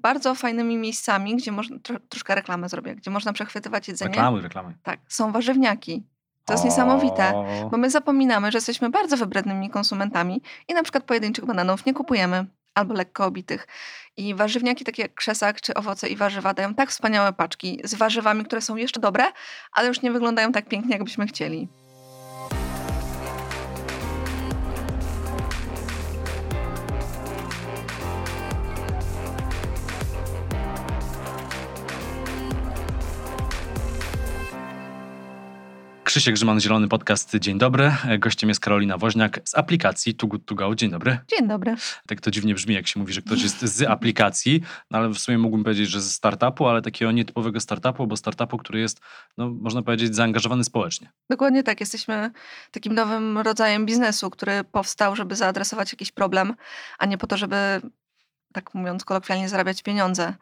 bardzo fajnymi miejscami, gdzie można, tro, troszkę reklamę zrobię, gdzie można przechwytywać jedzenie. Reklamy, reklamy. Tak, są warzywniaki. To jest niesamowite, bo my zapominamy, że jesteśmy bardzo wybrednymi konsumentami i na przykład pojedynczych bananów nie kupujemy albo lekko obitych. I warzywniaki takie jak krzesak czy owoce i warzywa dają tak wspaniałe paczki z warzywami, które są jeszcze dobre, ale już nie wyglądają tak pięknie, jakbyśmy chcieli. Krzysiek Grzyman, Zielony Podcast. Dzień dobry. Gościem jest Karolina Woźniak z aplikacji Too Good To Go. Dzień dobry. Dzień dobry. Tak to dziwnie brzmi, jak się mówi, że ktoś jest z aplikacji, no ale w sumie mógłbym powiedzieć, że ze startupu, ale takiego nietypowego startupu, bo startupu, który jest, no, można powiedzieć, zaangażowany społecznie. Dokładnie tak. Jesteśmy takim nowym rodzajem biznesu, który powstał, żeby zaadresować jakiś problem, a nie po to, żeby tak mówiąc kolokwialnie, zarabiać pieniądze.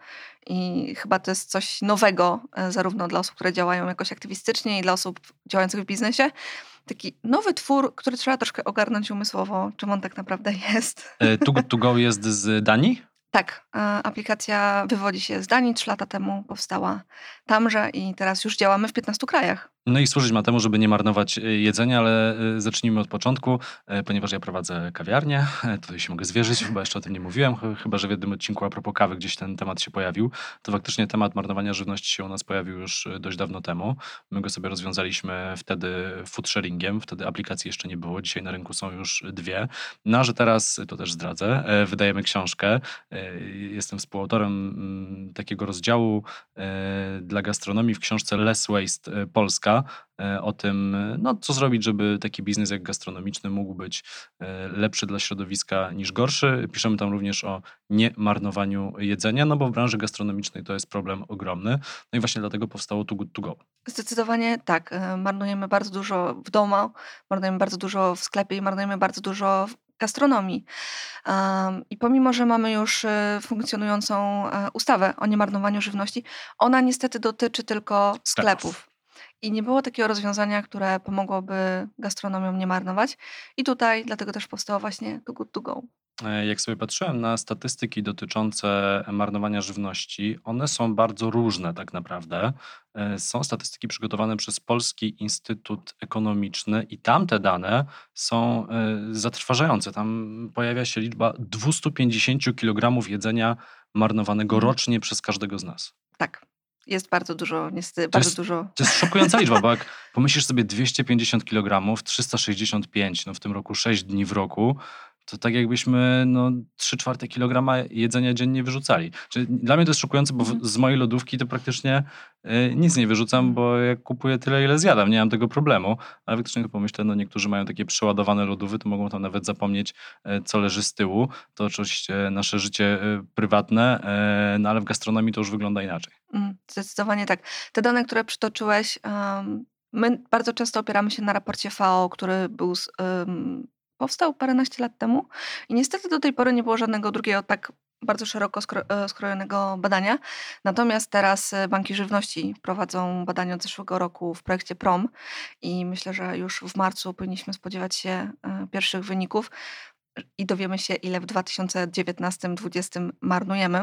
I chyba to jest coś nowego, e, zarówno dla osób, które działają jakoś aktywistycznie, i dla osób działających w biznesie. Taki nowy twór, który trzeba troszkę ogarnąć umysłowo, czym on tak naprawdę jest. E, To Go jest z Danii? Tak, e, aplikacja wywodzi się z Danii, trzy lata temu powstała tamże i teraz już działamy w 15 krajach. No i służyć ma temu, żeby nie marnować e, jedzenia, ale e, zacznijmy od początku, e, ponieważ ja prowadzę kawiarnię, tutaj się mogę zwierzyć, chyba jeszcze o tym nie mówiłem, chyba że w jednym odcinku a propos kawy gdzieś ten temat się pojawił, to faktycznie temat marnowania żywności się u nas pojawił już dość dawno temu. My go sobie rozwiązaliśmy wtedy food sharingiem, wtedy aplikacji jeszcze nie było, dzisiaj na rynku są już dwie. No a że teraz, to też zdradzę, wydajemy książkę, jestem współautorem mm, takiego rozdziału dla gastronomii w książce Less Waste Polska, E, o tym, no, co zrobić, żeby taki biznes jak gastronomiczny mógł być e, lepszy dla środowiska niż gorszy. Piszemy tam również o niemarnowaniu jedzenia, no bo w branży gastronomicznej to jest problem ogromny. No i właśnie dlatego powstało Too Good To Go. Zdecydowanie tak. E, marnujemy bardzo dużo w domu, marnujemy bardzo dużo w sklepie i marnujemy bardzo dużo w gastronomii. I pomimo, że mamy już funkcjonującą ustawę o niemarnowaniu żywności, ona niestety dotyczy tylko sklepów. I nie było takiego rozwiązania, które pomogłoby gastronomiom nie marnować. I tutaj dlatego też powstało właśnie Too Good To Go. E, jak sobie patrzyłem na statystyki dotyczące marnowania żywności, one są bardzo różne tak naprawdę. E, są statystyki przygotowane przez Polski Instytut Ekonomiczny i tamte dane są e, zatrważające. Tam pojawia się liczba 250 kg jedzenia marnowanego mhm. rocznie przez każdego z nas. Tak. Jest bardzo dużo, niestety, bardzo jest, dużo. To jest szokująca liczba, bo jak pomyślisz sobie 250 kg, 365, no w tym roku 6 dni w roku, to tak jakbyśmy no, 3 czwarte kilograma jedzenia dziennie wyrzucali. Czyli dla mnie to jest szokujące, bo mhm. z mojej lodówki to praktycznie y, nic nie wyrzucam, mhm. bo jak kupuję tyle, ile zjadam, nie mam tego problemu. Ale faktycznie pomyślę, no niektórzy mają takie przeładowane lodówy, to mogą tam nawet zapomnieć, y, co leży z tyłu. To oczywiście nasze życie y, prywatne, no ale w gastronomii to już wygląda inaczej. Mm, zdecydowanie tak. Te dane, które przytoczyłeś, um, my bardzo często opieramy się na raporcie FAO, który był um, powstał paręnaście lat temu i niestety do tej pory nie było żadnego drugiego tak bardzo szeroko e, skrojonego badania. Natomiast teraz e, banki żywności prowadzą badania od zeszłego roku w projekcie PROM i myślę, że już w marcu powinniśmy spodziewać się e, pierwszych wyników i dowiemy się, ile w 2019-2020 marnujemy.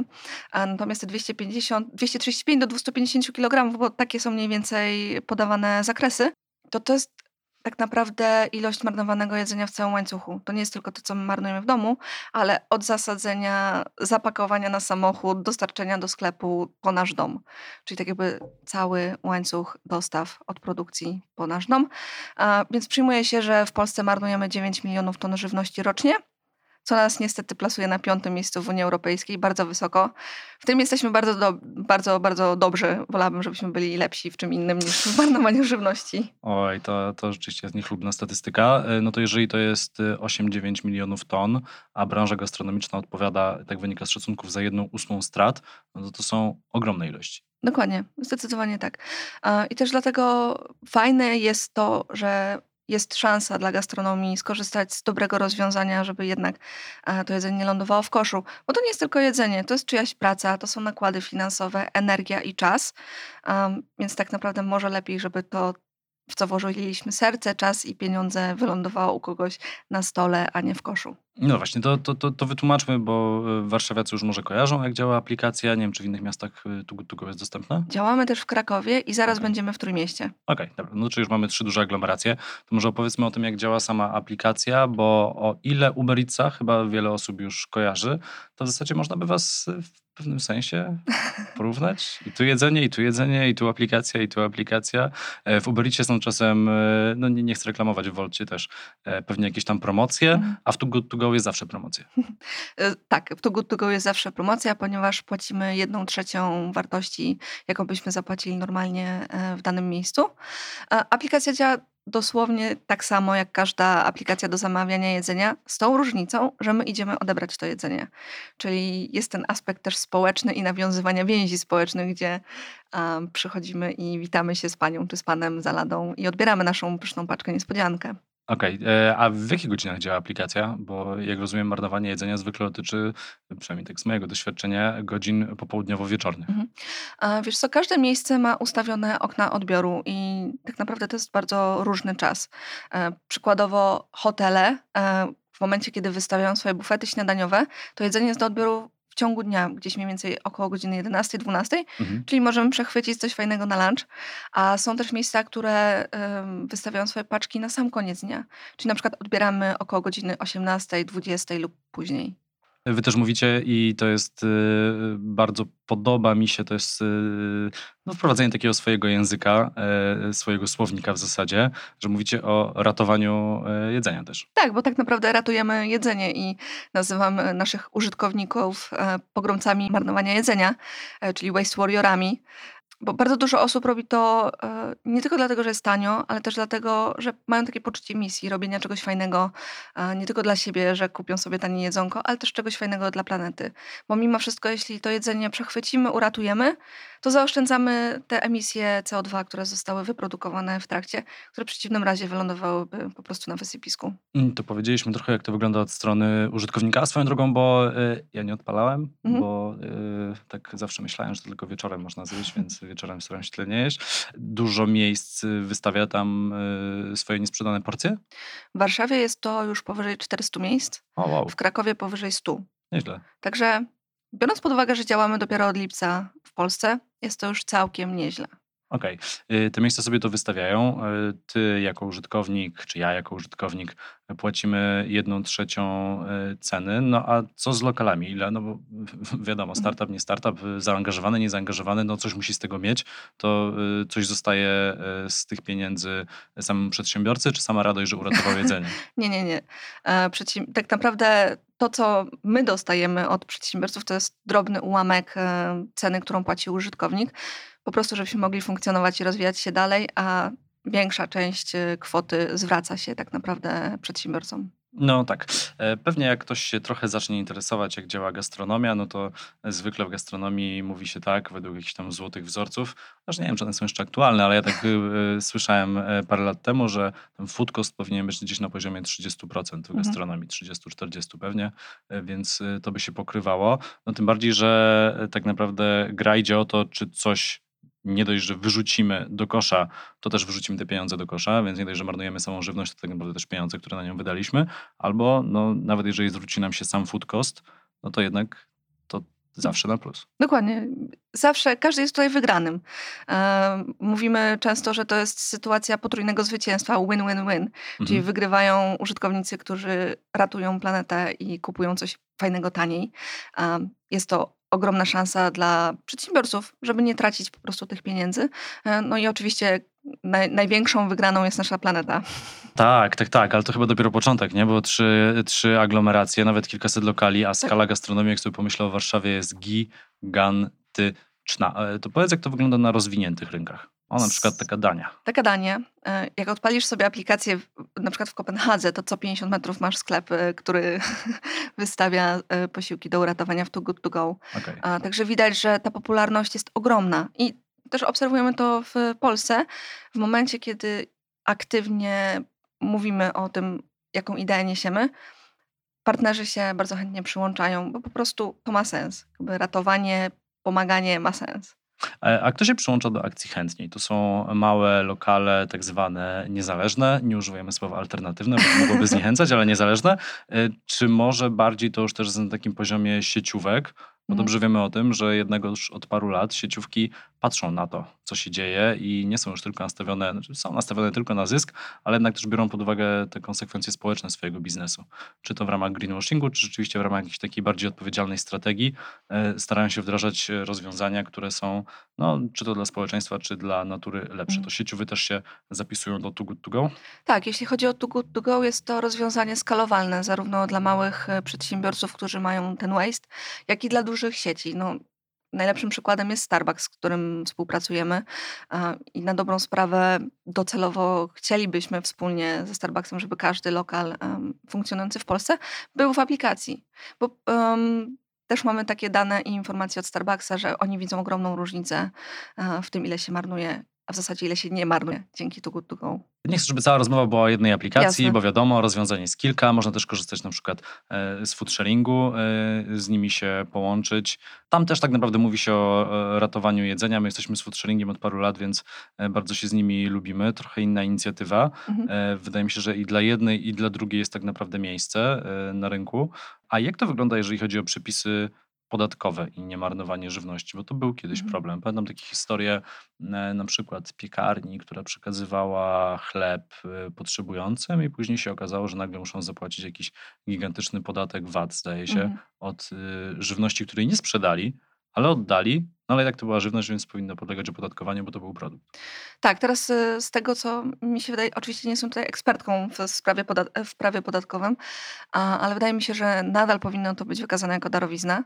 Natomiast te 250, 235 do 250 kg, bo takie są mniej więcej podawane zakresy, to to jest tak naprawdę ilość marnowanego jedzenia w całym łańcuchu. To nie jest tylko to, co my marnujemy w domu, ale od zasadzenia, zapakowania na samochód, dostarczenia do sklepu po nasz dom. Czyli tak jakby cały łańcuch dostaw od produkcji po nasz dom. A, więc przyjmuje się, że w Polsce marnujemy 9 milionów ton żywności rocznie co nas niestety plasuje na piątym miejscu w Unii Europejskiej, bardzo wysoko. W tym jesteśmy bardzo, do, bardzo, bardzo dobrzy. Wolałabym, żebyśmy byli lepsi w czym innym niż w marnowaniu żywności. Oj, to, to rzeczywiście jest niechlubna statystyka. E, no to jeżeli to jest 8-9 e, milionów ton, a branża gastronomiczna odpowiada, tak wynika z szacunków, za jedną ósmą strat, no to to są ogromne ilości. Dokładnie, zdecydowanie tak. I też dlatego fajne jest to, że jest szansa dla gastronomii skorzystać z dobrego rozwiązania, żeby jednak e, to jedzenie nie lądowało w koszu. Bo to nie jest tylko jedzenie, to jest czyjaś praca, to są nakłady finansowe, energia i czas. Um, więc tak naprawdę może lepiej, żeby to, w co włożyliśmy serce, czas i pieniądze, wylądowało u kogoś na stole, a nie w koszu. No właśnie, to, to, to, to wytłumaczmy, bo e, warszawiacy już może kojarzą, jak działa aplikacja. Nie wiem, czy w innych miastach e, Good jest dostępna? Działamy też w Krakowie i zaraz okay. będziemy w Trójmieście. Okej, okay, dobra. No czy już mamy trzy duże aglomeracje, to może opowiedzmy o tym, jak działa sama aplikacja, bo o ile Uber Eatsa chyba wiele osób już kojarzy, to w zasadzie można by was w pewnym sensie porównać. I tu jedzenie, i tu jedzenie, i tu aplikacja, i tu aplikacja. E, w Ubericie są czasem, no nie, nie chcę reklamować, w Wolcie też, pewnie jakieś tam promocje, mhm. a w To Go jest zawsze promocja. tak, w Too Go jest zawsze promocja, ponieważ płacimy jedną trzecią wartości, jaką byśmy zapłacili normalnie w danym miejscu. Aplikacja działa dosłownie tak samo jak każda aplikacja do zamawiania jedzenia, z tą różnicą, że my idziemy odebrać to jedzenie. Czyli jest ten aspekt też społeczny i nawiązywania więzi społecznych, gdzie um, przychodzimy i witamy się z panią czy z panem za ladą i odbieramy naszą pyszną paczkę niespodziankę. Okej, e, a w jakich godzinach działa aplikacja? Bo jak rozumiem, marnowanie jedzenia zwykle dotyczy, przynajmniej tak z mojego doświadczenia, godzin popołudniowo-wieczornych. Mhm. Wiesz co, każde miejsce ma ustawione okna odbioru i tak naprawdę to jest bardzo różny czas. E, przykładowo hotele, e, w momencie, kiedy wystawiają swoje bufety śniadaniowe, to jedzenie jest do odbioru w ciągu dnia, gdzieś mniej więcej około godziny 11-12, mhm. czyli możemy przechwycić coś fajnego na lunch. A są też miejsca, które wystawiają swoje paczki na sam koniec dnia. Czyli na przykład odbieramy około godziny 18, 20 lub później. Wy też mówicie i to jest y, bardzo podoba mi się, to jest y, no, wprowadzenie takiego swojego języka, e, swojego słownika w zasadzie, że mówicie o ratowaniu e, jedzenia też. Tak, bo tak naprawdę ratujemy jedzenie i nazywamy naszych użytkowników e, pogromcami marnowania jedzenia, czyli waste warriorami. Bo bardzo dużo osób robi to e, nie tylko dlatego, że jest tanio, ale też dlatego, że mają takie poczucie misji, robienia czegoś fajnego e, nie tylko dla siebie, że kupią sobie tanie jedzonko, ale też czegoś fajnego dla planety. Bo mimo wszystko, jeśli to jedzenie przechwycimy, uratujemy, to zaoszczędzamy te emisje CO2, które zostały wyprodukowane w trakcie, które w przeciwnym razie wylądowałyby po prostu na wysypisku. Mm, to powiedzieliśmy trochę, jak to wygląda od strony użytkownika. A swoją drogą, bo y, ja nie odpalałem, mhm. bo y, tak zawsze myślałem, że tylko wieczorem można zjeść, więc wieczorem staram się tyle nie jeść. Dużo miejsc wystawia tam y, swoje niesprzedane porcje? W Warszawie jest to już powyżej 400 miejsc, o, wow. w Krakowie powyżej 100. Nieźle. Także biorąc pod uwagę, że działamy dopiero od lipca w Polsce, jest to już całkiem nieźle. Okej. Okay. Te miejsca sobie to wystawiają. Y, ty jako użytkownik, czy ja jako użytkownik płacimy jedną trzecią y, ceny. No a co z lokalami? Ile? No bo wiadomo, mhm. startup, nie startup, zaangażowany, niezaangażowany, no coś musi z tego mieć. To y, coś zostaje z tych pieniędzy samemu przedsiębiorcy, czy sama radość, że uratował jedzenie? nie, nie, nie. E, tak naprawdę to, co my dostajemy od przedsiębiorców, to jest drobny ułamek e, ceny, którą płaci użytkownik, po prostu, żebyśmy mogli funkcjonować i rozwijać się dalej, a większa część e, kwoty zwraca się tak naprawdę przedsiębiorcom. No tak. E, pewnie jak ktoś się trochę zacznie interesować, jak działa gastronomia, no to zwykle w gastronomii mówi się tak, według jakichś tam złotych wzorców, aż nie wiem, czy one są jeszcze aktualne, ale ja tak y, słyszałem parę lat temu, że ten food cost powinien być gdzieś na poziomie 30% w mhm. gastronomii, 30-40 pewnie, więc to by się pokrywało. No tym bardziej, że tak naprawdę gra idzie o to, czy coś nie dość, że wyrzucimy do kosza, to też wyrzucimy te pieniądze do kosza, więc nie dość, że marnujemy samą żywność, to tak naprawdę też pieniądze, które na nią wydaliśmy, albo no, nawet jeżeli zwróci nam się sam food cost, no to jednak to zawsze na plus. Dokładnie. Zawsze, każdy jest tutaj wygranym. E, mówimy często, że to jest sytuacja potrójnego zwycięstwa, win-win-win, mhm. czyli wygrywają użytkownicy, którzy ratują planetę i kupują coś fajnego taniej. E, jest to ogromna szansa dla przedsiębiorców, żeby nie tracić po prostu tych pieniędzy. E, no i oczywiście naj, największą wygraną jest nasza planeta. Tak, tak, tak, ale to chyba dopiero początek, nie? Bo trzy, trzy aglomeracje, nawet kilkaset lokali, a tak. skala gastronomii, jak sobie pomyślę o Warszawie, jest gigantyczna. E, to powiedz, jak to wygląda na rozwiniętych rynkach. O, na przykład taka Dania. Taka Dania. E, jak odpalisz sobie aplikację, na przykład w Kopenhadze, to co 50 metrów masz sklep, e, który wystawia e, posiłki do uratowania w Too Good To Go. Okay. Także widać, że ta popularność jest ogromna. I też obserwujemy to w Polsce. W momencie, kiedy aktywnie mówimy o tym, jaką ideę niesiemy, partnerzy się bardzo chętnie przyłączają, bo po prostu to ma sens. Jakby ratowanie, pomaganie ma sens. E, a kto się przyłącza do akcji chętniej? To są małe lokale, tak zwane niezależne. Nie używajmy słowa alternatywne, bo mogłoby zniechęcać, ale niezależne. E, czy może bardziej to już też na takim poziomie sieciówek? Bo dobrze wiemy o tym, że jednego już od paru lat sieciówki patrzą na to, co się dzieje i nie są już tylko nastawione, znaczy są nastawione tylko na zysk, ale jednak też biorą pod uwagę te konsekwencje społeczne swojego biznesu. Czy to w ramach greenwashingu, czy rzeczywiście w ramach jakiejś takiej bardziej odpowiedzialnej strategii e, starają się wdrażać rozwiązania, które są, no, czy to dla społeczeństwa, czy dla natury lepsze. Mhm. To sieciowy też się zapisują do Too Good To Go? Tak, jeśli chodzi o Too Good To Go, jest to rozwiązanie skalowalne zarówno dla małych e, przedsiębiorców, którzy mają ten waste, jak i dla dużych sieci. No, Najlepszym przykładem jest Starbucks, z którym współpracujemy i na dobrą sprawę docelowo chcielibyśmy wspólnie ze Starbucksem, żeby każdy lokal funkcjonujący w Polsce był w aplikacji, bo um, też mamy takie dane i informacje od Starbucksa, że oni widzą ogromną różnicę w tym, ile się marnuje a w zasadzie ile się nie marnuje dzięki Good To Go. Nie chcę, żeby cała rozmowa była o jednej aplikacji, Jasne. bo wiadomo, rozwiązań jest kilka. Można też korzystać na przykład e, z foodsharingu, e, z nimi się połączyć. Tam też tak naprawdę mówi się o ratowaniu jedzenia. My jesteśmy z foodsharingiem od paru lat, więc e, bardzo się z nimi lubimy. Trochę inna inicjatywa. Mhm. Wydaje mi się, że i dla jednej, i dla drugiej jest tak naprawdę miejsce na rynku. A jak to wygląda, jeżeli chodzi o przepisy podatkowe i niemarnowanie żywności, bo to był kiedyś mhm. problem. Pamiętam takie historie e, na przykład piekarni, która przekazywała chleb e, potrzebującym i później się okazało, że nagle muszą zapłacić jakiś gigantyczny podatek VAT, zdaje się, mhm. od e, żywności, której nie sprzedali, ale oddali no ale jak to była żywność, więc powinna podlegać opodatkowaniu, bo to był produkt. Tak, teraz y, z tego, co mi się wydaje, oczywiście nie jestem tutaj ekspertką w sprawie, podat w prawie podatkowym, ale wydaje mi się, że nadal powinno to być wykazane jako darowizna.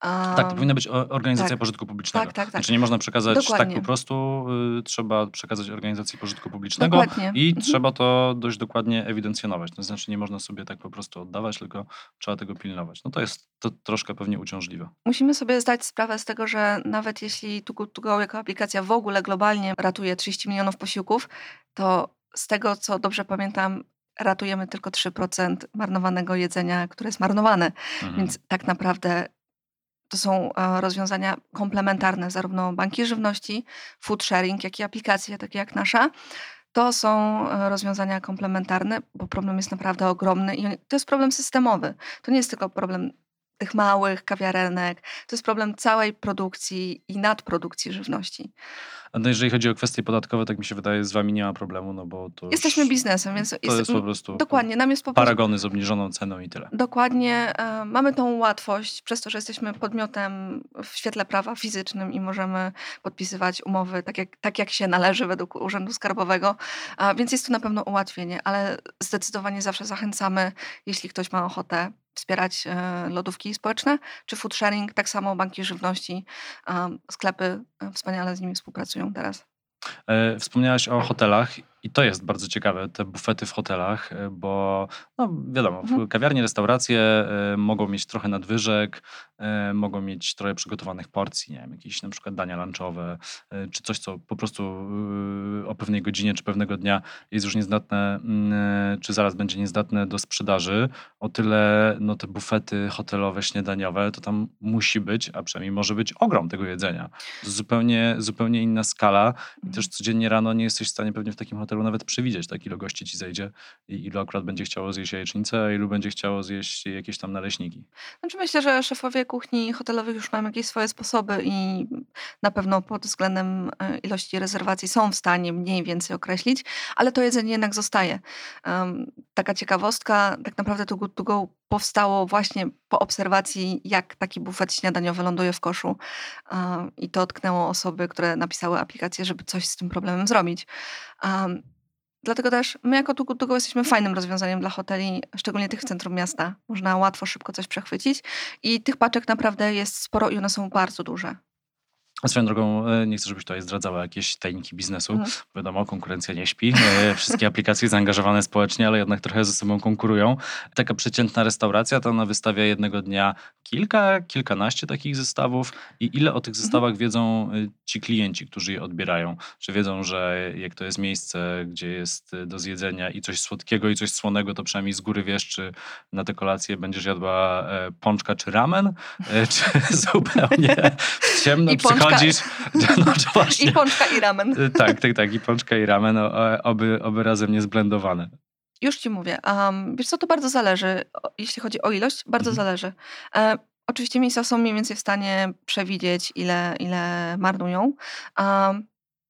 Tak, to powinna być organizacja tak. pożytku publicznego. Tak, tak, tak. Znaczy nie można przekazać Dokładnie. tak po prostu, y, trzeba przekazać organizacji pożytku publicznego Dokładnie. i mhm. trzeba to dość dokładnie ewidencjonować. To znaczy nie można sobie tak po prostu oddawać, tylko trzeba tego pilnować. No to jest to troszkę pewnie uciążliwe. Musimy sobie zdać sprawę z tego, że nawet jeśli Too Good To Go jako aplikacja w ogóle globalnie ratuje 30 milionów posiłków, to z tego, co dobrze pamiętam, ratujemy tylko 3% marnowanego jedzenia, które jest marnowane. Mhm. Więc tak naprawdę to są e, rozwiązania komplementarne, zarówno banki żywności, food sharing, jak i aplikacje takie jak nasza. To są e, rozwiązania komplementarne, bo problem jest naprawdę ogromny i to jest problem systemowy. To nie jest tylko problem tych małych kawiarenek. To jest problem całej produkcji i nadprodukcji żywności. No jeżeli chodzi o kwestie podatkowe, tak mi się wydaje, z wami nie ma problemu, no bo to Jesteśmy biznesem, więc to jest, jest po prostu dokładnie, nam jest po prostu, paragony z obniżoną ceną i tyle. Dokładnie. E, mamy tą łatwość przez to, że jesteśmy podmiotem w świetle prawa fizycznym i możemy podpisywać umowy tak jak, tak jak się należy według Urzędu Skarbowego, więc jest to na pewno ułatwienie, ale zdecydowanie zawsze zachęcamy, jeśli ktoś ma ochotę wspierać e, lodówki społeczne, czy food sharing, tak samo banki żywności, sklepy e, wspaniale z nimi współpracują teraz. E, wspomniałaś o hotelach i to jest bardzo ciekawe, te bufety w hotelach, e, bo no wiadomo, mhm. kawiarnie, restauracje e, mogą mieć trochę nadwyżek, e, mogą mieć trochę przygotowanych porcji, nie wiem, jakieś na przykład dania lunchowe, czy coś, co po prostu o pewnej godzinie czy pewnego dnia jest już niezdatne, mm, czy zaraz będzie niezdatne do sprzedaży. O tyle no, te bufety hotelowe, śniadaniowe, to tam musi być, a przynajmniej może być ogrom tego jedzenia. To zupełnie, zupełnie inna skala i mhm. też codziennie rano nie jesteś w stanie pewnie w takim hotelu hotelu nawet przewidzieć, tak, ilu gości ci zejdzie i ilu akurat będzie chciało zjeść jajecznicę, a ilu będzie chciało zjeść jakieś tam naleśniki. Znaczy myślę, że szefowie kuchni hotelowych już mają jakieś swoje sposoby i na pewno pod względem e, ilości rezerwacji są w stanie mniej więcej określić, ale to jedzenie jednak zostaje. Um, taka ciekawostka, tak naprawdę to Good To Go powstało właśnie po obserwacji, jak taki bufet śniadaniowy ląduje w koszu. Um, I to tknęło osoby, które napisały aplikację, żeby coś z tym problemem zrobić. Um, dlatego też my jako Tugu jesteśmy fajnym rozwiązaniem dla hoteli, szczególnie tych w centrum miasta. Można łatwo, szybko coś przechwycić i tych paczek naprawdę jest sporo i one są bardzo duże. Swoją drogą, e, nie chcę, żebyś tutaj zdradzała jakieś tajniki biznesu. Mhm. Wiadomo, konkurencja nie śpi. E, wszystkie aplikacje zaangażowane społecznie, ale jednak trochę ze sobą konkurują. Taka przeciętna restauracja, to ona wystawia jednego dnia kilka, kilkanaście takich zestawów. I ile o tych mhm. zestawach wiedzą e, ci klienci, którzy je odbierają? Czy wiedzą, że jak to jest miejsce, gdzie jest do zjedzenia i coś słodkiego i coś słonego, to przynajmniej z góry wiesz, czy na tę kolację będziesz jadła pączka czy ramen, czy zupełnie ciemno, psychologicznie przychodzisz... No, I pączka i ramen. Y, tak, tak, tak. I pączka i ramen, oby, oby razem nie zblendowane. Już ci mówię. Um, wiesz co, to bardzo zależy, jeśli chodzi o ilość, bardzo mhm. zależy. E, oczywiście miejsca są mniej więcej w stanie przewidzieć, ile, ile marnują. Um,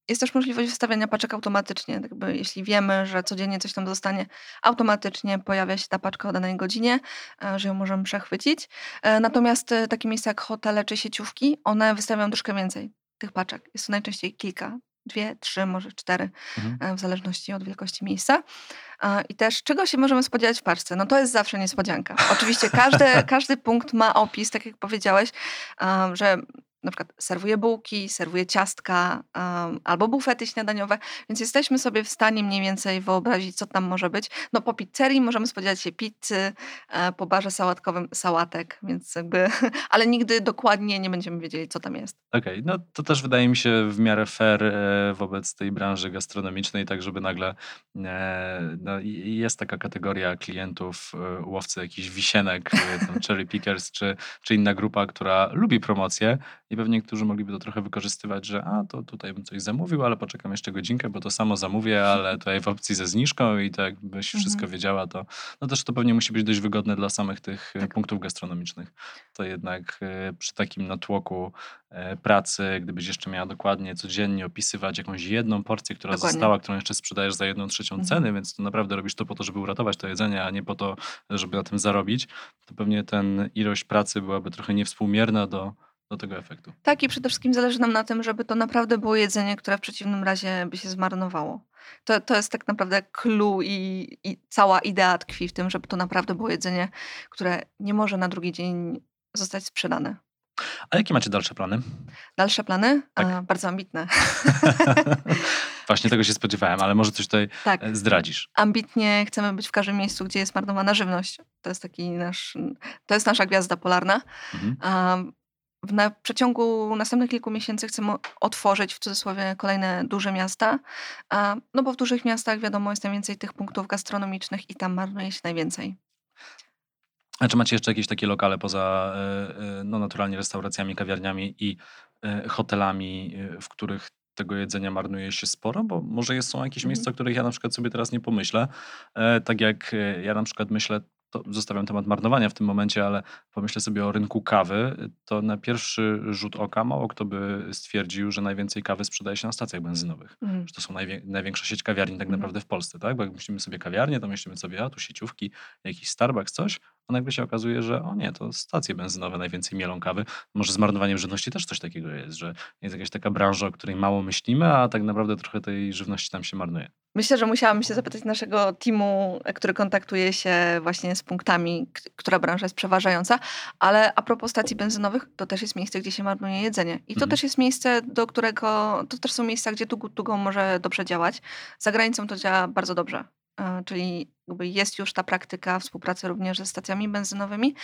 jest też możliwość wystawiania paczek automatycznie. Jakby jeśli wiemy, że codziennie coś tam zostanie, automatycznie pojawia się ta paczka o danej godzinie, e, że ją możemy przechwycić. E, natomiast e, takie miejsca jak hotele czy sieciówki, one wystawiają troszkę więcej tych paczek. Jest to najczęściej kilka, dwie, trzy, może cztery, mhm. w zależności od wielkości miejsca. I też czego się możemy spodziewać w paczce? No to jest zawsze niespodzianka. Oczywiście każdy, każdy punkt ma opis, tak jak powiedziałeś, że na przykład serwuje bułki, serwuje ciastka um, albo bufety śniadaniowe, więc jesteśmy sobie w stanie mniej więcej wyobrazić, co tam może być. No po pizzerii możemy spodziewać się pizzy, e, po barze sałatkowym sałatek, więc jakby, ale nigdy dokładnie nie będziemy wiedzieli, co tam jest. Okej, okay, no to też wydaje mi się w miarę fair e, wobec tej branży gastronomicznej, tak żeby nagle e, no, jest taka kategoria klientów, e, łowcy jakichś wisienek, e, cherry pickers, czy, czy inna grupa, która lubi promocję i pewnie niektórzy mogliby to trochę wykorzystywać, że a, to tutaj bym coś zamówił, ale poczekam jeszcze godzinkę, bo to samo zamówię, ale tutaj w opcji ze zniżką i to jakbyś mhm. wszystko wiedziała, to no też to pewnie musi być dość wygodne dla samych tych e, tak. punktów gastronomicznych. To jednak e, przy takim natłoku e, pracy, gdybyś jeszcze miała dokładnie codziennie opisywać jakąś jedną porcję, która dokładnie. została, którą jeszcze sprzedajesz za jedną trzecią mhm. ceny, więc to naprawdę robisz to po to, żeby uratować to jedzenie, a nie po to, żeby na tym zarobić, to pewnie ten ilość pracy byłaby trochę niewspółmierna do do tego efektu. Tak, i przede wszystkim zależy nam na tym, żeby to naprawdę było jedzenie, które w przeciwnym razie by się zmarnowało. To, to jest tak naprawdę clue i, i cała idea tkwi w tym, żeby to naprawdę było jedzenie, które nie może na drugi dzień zostać sprzedane. A jakie macie dalsze plany? Dalsze plany? Tak. A, bardzo ambitne. Właśnie tego się spodziewałem, ale może coś tutaj tak. E, zdradzisz. Ambitnie chcemy być w każdym miejscu, gdzie jest marnowana żywność. To jest taki nasz, to jest nasza gwiazda polarna. Mhm. W na, przeciągu następnych kilku miesięcy chcemy otworzyć w cudzysłowie kolejne duże miasta, a, no bo w dużych miastach wiadomo jest najwięcej tych punktów gastronomicznych i tam marnuje się najwięcej. A czy macie jeszcze jakieś takie lokale poza e, e, no, naturalnie restauracjami, kawiarniami i e, hotelami, w których tego jedzenia marnuje się sporo? Bo może jest, są jakieś mhm. miejsca, o których ja na przykład sobie teraz nie pomyślę. Tak jak ja na przykład myślę to zostawiam temat marnowania w tym momencie, ale pomyślę sobie o rynku kawy, to na pierwszy rzut oka mało kto by stwierdził, że najwięcej kawy sprzedaje się na stacjach benzynowych. Mm. Że to są najwie- największa sieć kawiarni tak mhm. naprawdę w Polsce, tak? Bo jak myślimy sobie kawiarnię, to myślimy sobie, a tu sieciówki, jakiś Starbucks, coś, a nagle się okazuje, że o nie, to stacje benzynowe najwięcej mielą kawy. Może z marnowaniem żywności też coś takiego jest, że jest jakaś taka branża, o której mało myślimy, a tak naprawdę trochę tej żywności tam się marnuje. Myślę, że musiałam się zapytać naszego teamu, który kontaktuje się właśnie z punktami, która branża jest przeważająca, ale a propos stacji benzynowych, to też jest miejsce, gdzie się marnuje jedzenie. I to mhm. też jest miejsce, do którego, to też są miejsca, gdzie Tugu Tugo może dobrze działać. Za granicą to działa bardzo dobrze. E, czyli jest już ta praktyka współpracy również ze stacjami benzynowymi.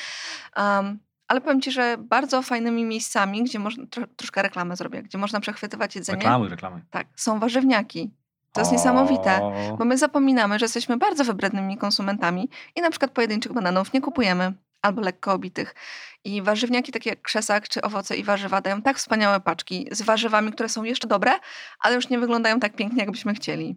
Um, ale powiem Ci, że bardzo fajnymi miejscami, gdzie można, tro, troszkę reklamę zrobię, gdzie można przechwytywać jedzenie. Reklamy, reklamy. Tak, są warzywniaki. To jest niesamowite, bo my zapominamy, że jesteśmy bardzo wybrednymi konsumentami i na przykład pojedynczych bananów nie kupujemy albo lekko obitych. I warzywniaki takie jak krzesak czy owoce i warzywa dają tak wspaniałe paczki z warzywami, które są jeszcze dobre, ale już nie wyglądają tak pięknie, jakbyśmy chcieli.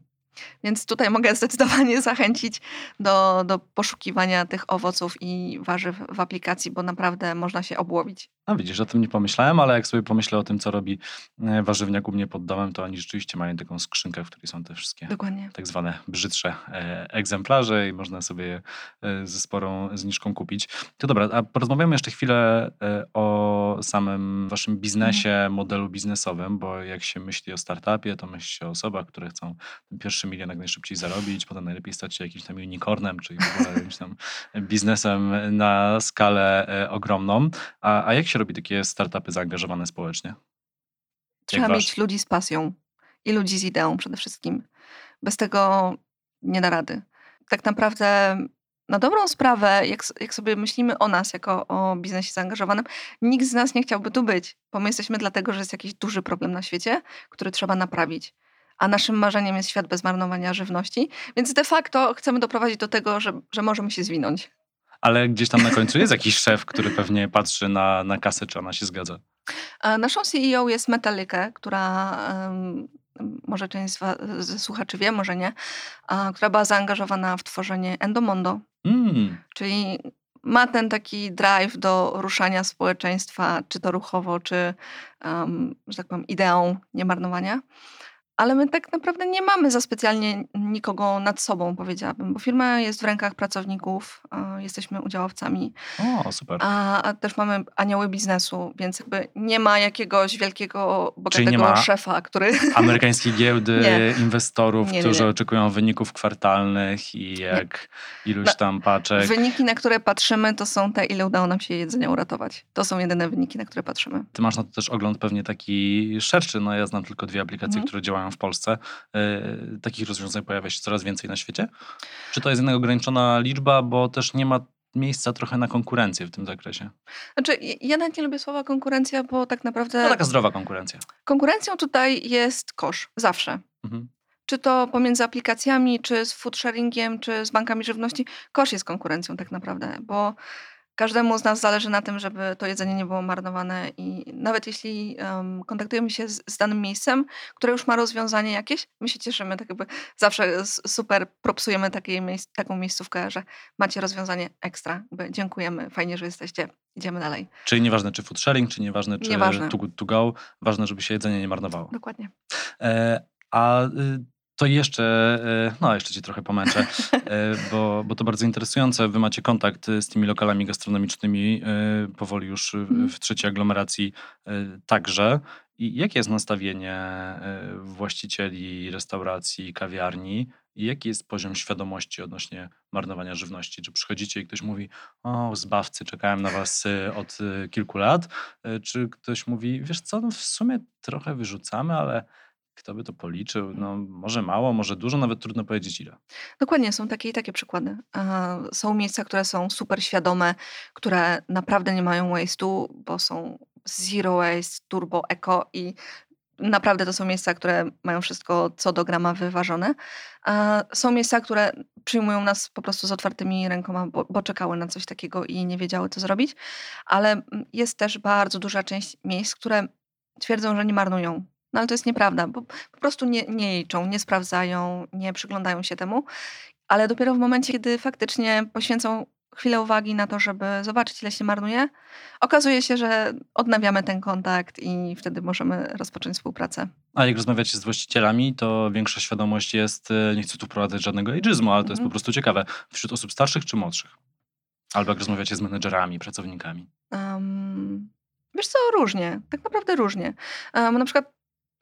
Więc tutaj mogę zdecydowanie zachęcić do, do poszukiwania tych owoców i warzyw w aplikacji, bo naprawdę można się obłowić. No widzisz, o tym nie pomyślałem, ale jak sobie pomyślę o tym, co robi e, warzywniak u mnie pod domem, to oni rzeczywiście mają taką skrzynkę, w której są te wszystkie Dokładnie. tak zwane brzydsze e, egzemplarze i można sobie je e, ze sporą zniżką kupić. To dobra, a porozmawiamy jeszcze chwilę o samym waszym biznesie, mhm. modelu biznesowym, bo jak się myśli o startupie, to myśli się o osobach, które chcą ten pierwszy milion jak najszybciej zarobić, potem najlepiej stać się jakimś tam unicornem, czyli w ogóle jakimś tam biznesem na skalę ogromną. A, a jak się robi takie startupy zaangażowane społecznie? Trzeba mieć ludzi z pasją i ludzi z ideą przede wszystkim. Bez tego nie da rady. Tak naprawdę na dobrą sprawę, jak, jak sobie myślimy o nas jako o biznesie zaangażowanym, nikt z nas nie chciałby tu być, bo my jesteśmy dlatego, że jest jakiś duży problem na świecie, który trzeba naprawić. A naszym marzeniem jest świat bez marnowania żywności, więc de facto chcemy doprowadzić do tego, że, że możemy się zwinąć. Ale gdzieś tam na końcu jest jakiś szef, który pewnie patrzy na, na kasę, czy ona się zgadza. Naszą CEO jest Metallica, która może część z ze słuchaczy wie, może nie, która była zaangażowana w tworzenie Endomondo, mm. czyli ma ten taki drive do ruszania społeczeństwa, czy to ruchowo, czy, um, że tak powiem, ideą niemarnowania. Ale my tak naprawdę nie mamy za specjalnie nikogo nad sobą, powiedziałabym, bo firma jest w rękach pracowników, jesteśmy udziałowcami. O, super. A, a też mamy anioły biznesu, więc jakby nie ma jakiegoś wielkiego, bogatego szefa, który... amerykańskiej giełdy, nie. inwestorów, nie, nie, którzy oczekują wyników kwartalnych i jak iluś no, tam paczek. Wyniki, na które patrzymy, to są te, ile udało nam się jedzenia uratować. To są jedyne wyniki, na które patrzymy. Ty masz na to też ogląd pewnie taki szerszy. No ja znam tylko dwie aplikacje, mhm. które działają w Polsce. Yy, takich rozwiązań pojawia się coraz więcej na świecie? Czy to jest jednak ograniczona liczba, bo też nie ma miejsca trochę na konkurencję w tym zakresie? Znaczy, ja nawet nie lubię słowa konkurencja, bo tak naprawdę... No taka zdrowa konkurencja. Konkurencją tutaj jest kosz, zawsze. Mhm. Czy to pomiędzy aplikacjami, czy z food sharingiem, czy z bankami żywności, kosz jest konkurencją tak naprawdę, bo Każdemu z nas zależy na tym, żeby to jedzenie nie było marnowane i nawet jeśli um, kontaktujemy się z, z, danym miejscem, które już ma rozwiązanie jakieś, my się cieszymy, tak jakby zawsze super propsujemy takiej miejsc, taką miejscówkę, że macie rozwiązanie ekstra. Jakby dziękujemy, fajnie, że jesteście, idziemy dalej. Czyli nieważne czy food sharing, czy nieważne czy nieważne. good to go, ważne, żeby się jedzenie nie marnowało. Dokładnie. E, a y, to jeszcze, e, no jeszcze cię trochę pomęczę, e, bo, bo to bardzo interesujące. Wy macie kontakt z tymi lokalami gastronomicznymi e, powoli już mhm. w trzeciej aglomeracji także. I jakie jest nastawienie właścicieli restauracji, kawiarni? I jaki jest poziom świadomości odnośnie marnowania żywności? Czy przychodzicie i ktoś mówi, o zbawcy, czekałem na was od kilku lat? Czy ktoś mówi, wiesz co, no w sumie trochę wyrzucamy, ale kto by to policzył? No, może mało, może dużo, nawet trudno powiedzieć ile. Dokładnie, są takie i takie przykłady. Są miejsca, które są super świadome, które naprawdę nie mają waste'u, bo są zero waste, turbo, eco i naprawdę to są miejsca, które mają wszystko co do grama wyważone. Są miejsca, które przyjmują nas po prostu z otwartymi rękoma, bo, bo czekały na coś takiego i nie wiedziały, co zrobić. Ale jest też bardzo duża część miejsc, które twierdzą, że nie marnują no ale to jest nieprawda, bo po prostu nie, nie liczą, nie sprawdzają, nie przyglądają się temu. Ale dopiero w momencie, kiedy faktycznie poświęcą chwilę uwagi na to, żeby zobaczyć, ile się marnuje, okazuje się, że odnawiamy ten kontakt i wtedy możemy rozpocząć współpracę. A jak rozmawiacie z właścicielami, to większa świadomość jest, e, nie chcę tu wprowadzać żadnego ageizmu, ale to jest po mhm. prostu ciekawe, wśród osób starszych czy młodszych? Albo jak rozmawiacie z menedżerami, pracownikami? Um, wiesz co, różnie, tak naprawdę różnie. Um, na przykład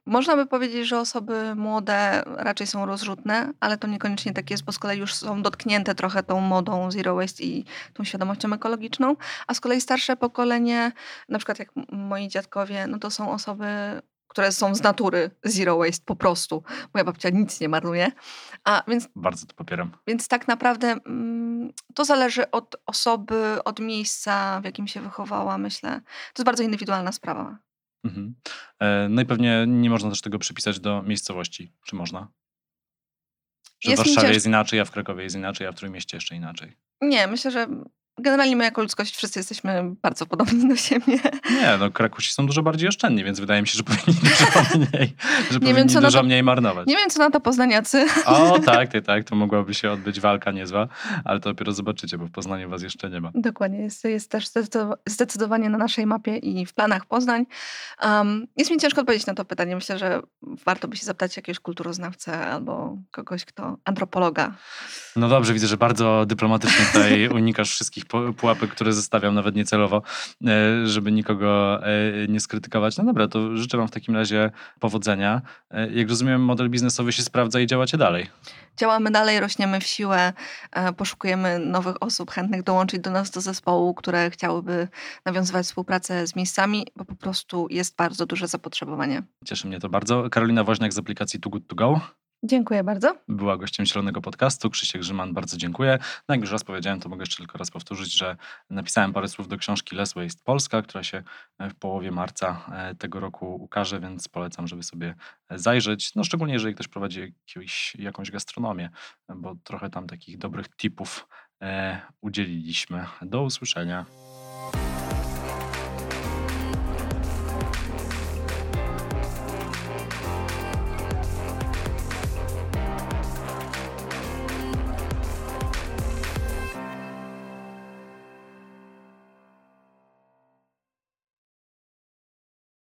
można by powiedzieć, że osoby młode raczej są rozrzutne, ale to niekoniecznie tak jest, bo z kolei już są dotknięte trochę tą modą zero waste i tą świadomością ekologiczną, a z kolei starsze pokolenie, na przykład jak moi dziadkowie, no to są osoby które są z natury zero waste po prostu. Moja babcia nic nie marnuje. A więc, Bardzo to popieram. Więc tak naprawdę mm, to zależy od osoby, od miejsca, w jakim się wychowała, myślę. To jest bardzo indywidualna sprawa. Mhm. E, no i pewnie nie można też tego przypisać do miejscowości. Czy można? Że jest w Warszawie cięż... jest inaczej, a w Krakowie jest inaczej, a w mieście jeszcze inaczej. Nie, myślę, że Generalnie my jako ludzkość wszyscy jesteśmy bardzo podobni do siebie. Nie, no Krakusi są dużo bardziej oszczędni, więc wydaje mi się, że powinni dużo mniej, że nie wiem, co dużo to, mniej marnować. Nie wiem, co na to poznaniacy. O, tak, tak, tak, to mogłaby się odbyć walka niezła, ale to dopiero zobaczycie, bo w Poznaniu was jeszcze nie ma. Dokładnie, jest, jest też zdecydowanie na naszej mapie i w planach Poznań. Um, jest mi ciężko odpowiedzieć na to pytanie. Myślę, że warto by się zapytać jakiegoś kulturoznawcę albo kogoś, kto antropologa. No dobrze, widzę, że bardzo dyplomatycznie tutaj unikasz wszystkich pułapek, które zostawiam nawet niecelowo, e, żeby nikogo e, nie skrytykować. No dobra, to życzę wam w takim razie powodzenia. E, jak rozumiem, model biznesowy się sprawdza i działacie dalej. Działamy dalej, rośniemy w siłę, poszukujemy nowych osób chętnych dołączyć do nas do zespołu, które chciałyby nawiązywać współpracę z miejscami, bo po prostu jest bardzo duże zapotrzebowanie. Cieszy mnie to bardzo. Karolina Woźniak z aplikacji Too Good To Go. Dziękuję bardzo. Była gościem Zielonego Podcastu. Krzysiek Grzyman, bardzo dziękuję. No jak już raz powiedziałem, to mogę jeszcze tylko raz powtórzyć, że napisałem parę słów do książki Less Waste Polska, która się e, w połowie marca e, tego roku ukaże, więc polecam, żeby sobie e, zajrzeć. No szczególnie, jeżeli ktoś prowadzi jakąś gastronomię, bo trochę tam takich dobrych tipów udzieliliśmy. Do usłyszenia.